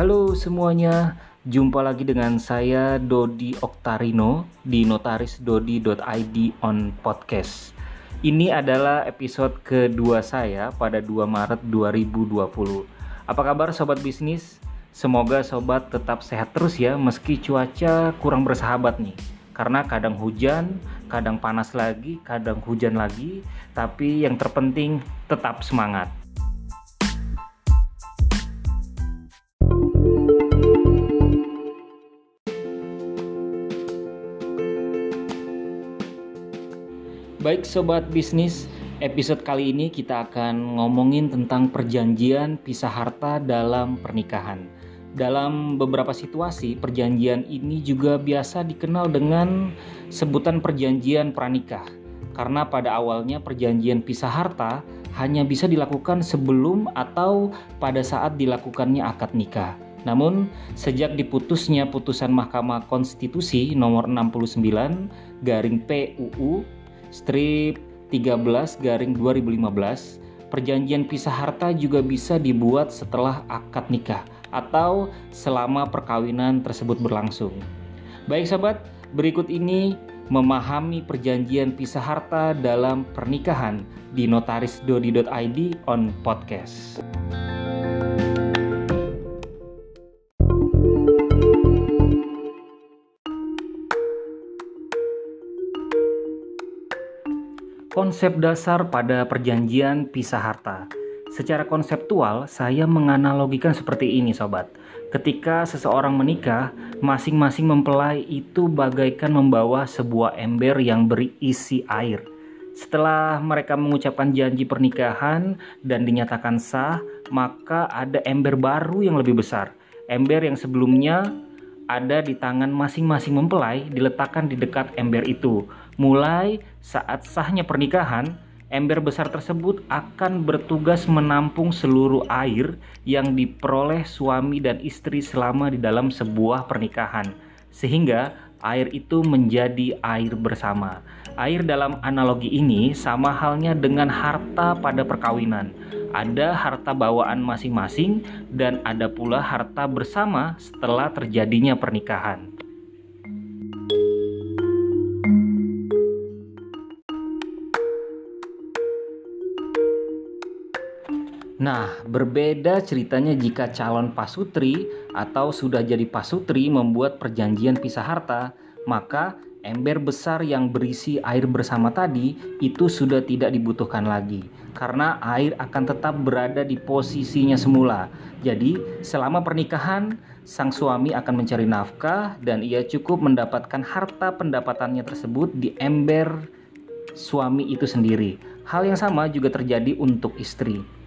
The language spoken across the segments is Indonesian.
Halo semuanya, jumpa lagi dengan saya Dodi Oktarino di notarisdodi.id on podcast. Ini adalah episode kedua saya pada 2 Maret 2020. Apa kabar sobat bisnis? Semoga sobat tetap sehat terus ya meski cuaca kurang bersahabat nih. Karena kadang hujan, kadang panas lagi, kadang hujan lagi, tapi yang terpenting tetap semangat. Baik sobat bisnis, episode kali ini kita akan ngomongin tentang perjanjian pisah harta dalam pernikahan. Dalam beberapa situasi, perjanjian ini juga biasa dikenal dengan sebutan perjanjian pranikah. Karena pada awalnya perjanjian pisah harta hanya bisa dilakukan sebelum atau pada saat dilakukannya akad nikah. Namun, sejak diputusnya putusan Mahkamah Konstitusi nomor 69 garing PUU strip 13 garing 2015, perjanjian pisah harta juga bisa dibuat setelah akad nikah atau selama perkawinan tersebut berlangsung. Baik sahabat, berikut ini memahami perjanjian pisah harta dalam pernikahan di notarisdodi.id on podcast. Konsep dasar pada perjanjian pisah harta. Secara konseptual, saya menganalogikan seperti ini, sobat. Ketika seseorang menikah, masing-masing mempelai itu bagaikan membawa sebuah ember yang berisi air. Setelah mereka mengucapkan janji pernikahan dan dinyatakan sah, maka ada ember baru yang lebih besar. Ember yang sebelumnya ada di tangan masing-masing mempelai diletakkan di dekat ember itu. Mulai saat sahnya pernikahan, ember besar tersebut akan bertugas menampung seluruh air yang diperoleh suami dan istri selama di dalam sebuah pernikahan, sehingga air itu menjadi air bersama. Air dalam analogi ini sama halnya dengan harta pada perkawinan. Ada harta bawaan masing-masing dan ada pula harta bersama setelah terjadinya pernikahan. Nah, berbeda ceritanya jika calon pasutri atau sudah jadi pasutri membuat perjanjian pisah harta, maka ember besar yang berisi air bersama tadi itu sudah tidak dibutuhkan lagi karena air akan tetap berada di posisinya semula. Jadi, selama pernikahan, sang suami akan mencari nafkah dan ia cukup mendapatkan harta pendapatannya tersebut di ember suami itu sendiri. Hal yang sama juga terjadi untuk istri.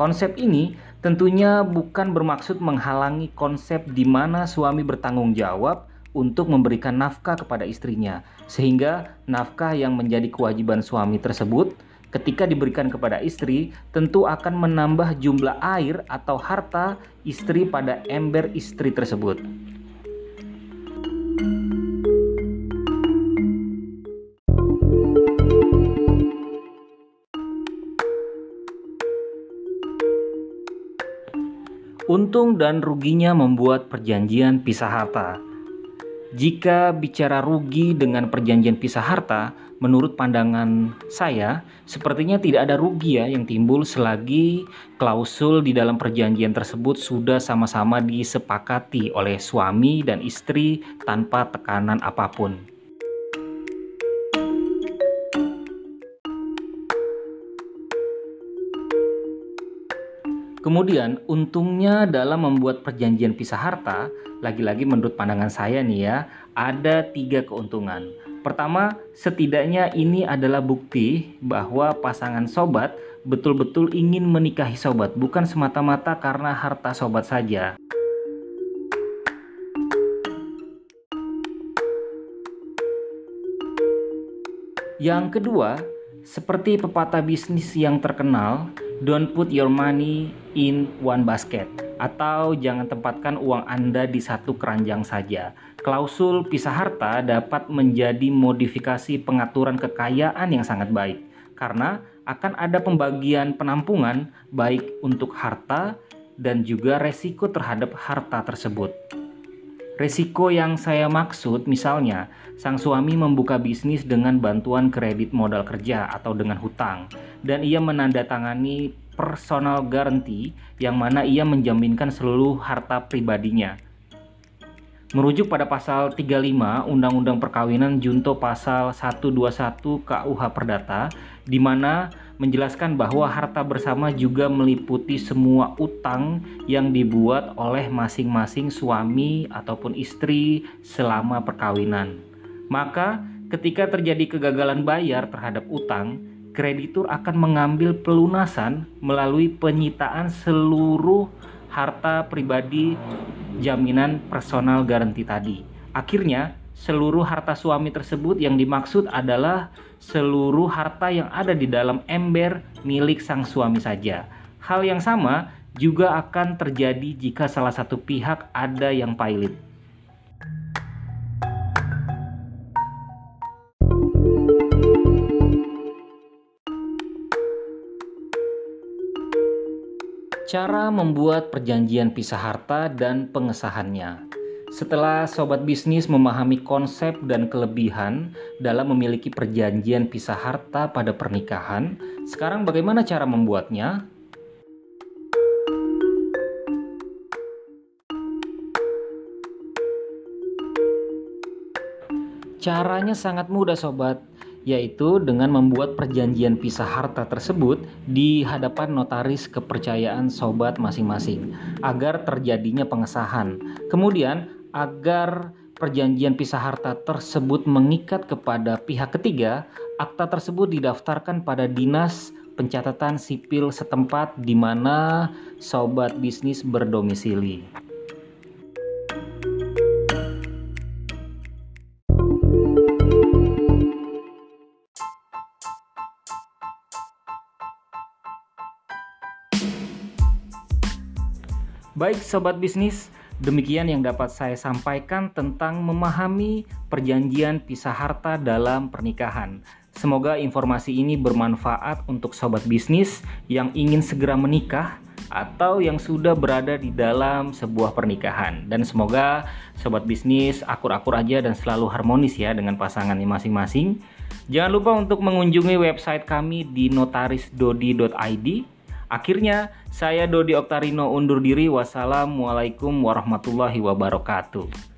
Konsep ini tentunya bukan bermaksud menghalangi konsep di mana suami bertanggung jawab untuk memberikan nafkah kepada istrinya, sehingga nafkah yang menjadi kewajiban suami tersebut ketika diberikan kepada istri tentu akan menambah jumlah air atau harta istri pada ember istri tersebut. Untung dan ruginya membuat perjanjian pisah harta. Jika bicara rugi dengan perjanjian pisah harta, menurut pandangan saya, sepertinya tidak ada rugi ya yang timbul selagi klausul di dalam perjanjian tersebut sudah sama-sama disepakati oleh suami dan istri tanpa tekanan apa pun. Kemudian untungnya dalam membuat perjanjian pisah harta, lagi-lagi menurut pandangan saya nih ya, ada tiga keuntungan. Pertama, setidaknya ini adalah bukti bahwa pasangan sobat betul-betul ingin menikahi sobat, bukan semata-mata karena harta sobat saja. Yang kedua, seperti pepatah bisnis yang terkenal, don't put your money in one basket atau jangan tempatkan uang Anda di satu keranjang saja. Klausul pisah harta dapat menjadi modifikasi pengaturan kekayaan yang sangat baik karena akan ada pembagian penampungan baik untuk harta dan juga resiko terhadap harta tersebut. Resiko yang saya maksud misalnya, sang suami membuka bisnis dengan bantuan kredit modal kerja atau dengan hutang dan ia menandatangani personal guarantee yang mana ia menjaminkan seluruh harta pribadinya. Merujuk pada pasal 35 Undang-Undang Perkawinan Junto pasal 121 KUH Perdata di mana menjelaskan bahwa harta bersama juga meliputi semua utang yang dibuat oleh masing-masing suami ataupun istri selama perkawinan. Maka, ketika terjadi kegagalan bayar terhadap utang, kreditur akan mengambil pelunasan melalui penyitaan seluruh harta pribadi jaminan personal garanti tadi. Akhirnya, seluruh harta suami tersebut yang dimaksud adalah seluruh harta yang ada di dalam ember milik sang suami saja. Hal yang sama juga akan terjadi jika salah satu pihak ada yang pailit. Cara membuat perjanjian pisah harta dan pengesahannya. Setelah sobat bisnis memahami konsep dan kelebihan dalam memiliki perjanjian pisah harta pada pernikahan, sekarang bagaimana cara membuatnya? Caranya sangat mudah sobat, yaitu dengan membuat perjanjian pisah harta tersebut di hadapan notaris kepercayaan sobat masing-masing agar terjadinya pengesahan. Kemudian agar perjanjian pisah harta tersebut mengikat kepada pihak ketiga, akta tersebut didaftarkan pada dinas pencatatan sipil setempat di mana sobat bisnis berdomisili. Baik sobat bisnis, Demikian yang dapat saya sampaikan tentang memahami perjanjian pisah harta dalam pernikahan. Semoga informasi ini bermanfaat untuk sobat bisnis yang ingin segera menikah atau yang sudah berada di dalam sebuah pernikahan. Dan semoga sobat bisnis akur-akur aja dan selalu harmonis ya dengan pasangannya masing-masing. Jangan lupa untuk mengunjungi website kami di notarisdodi.id Akhirnya, saya Dodi Oktarino undur diri. Wassalamualaikum warahmatullahi wabarakatuh.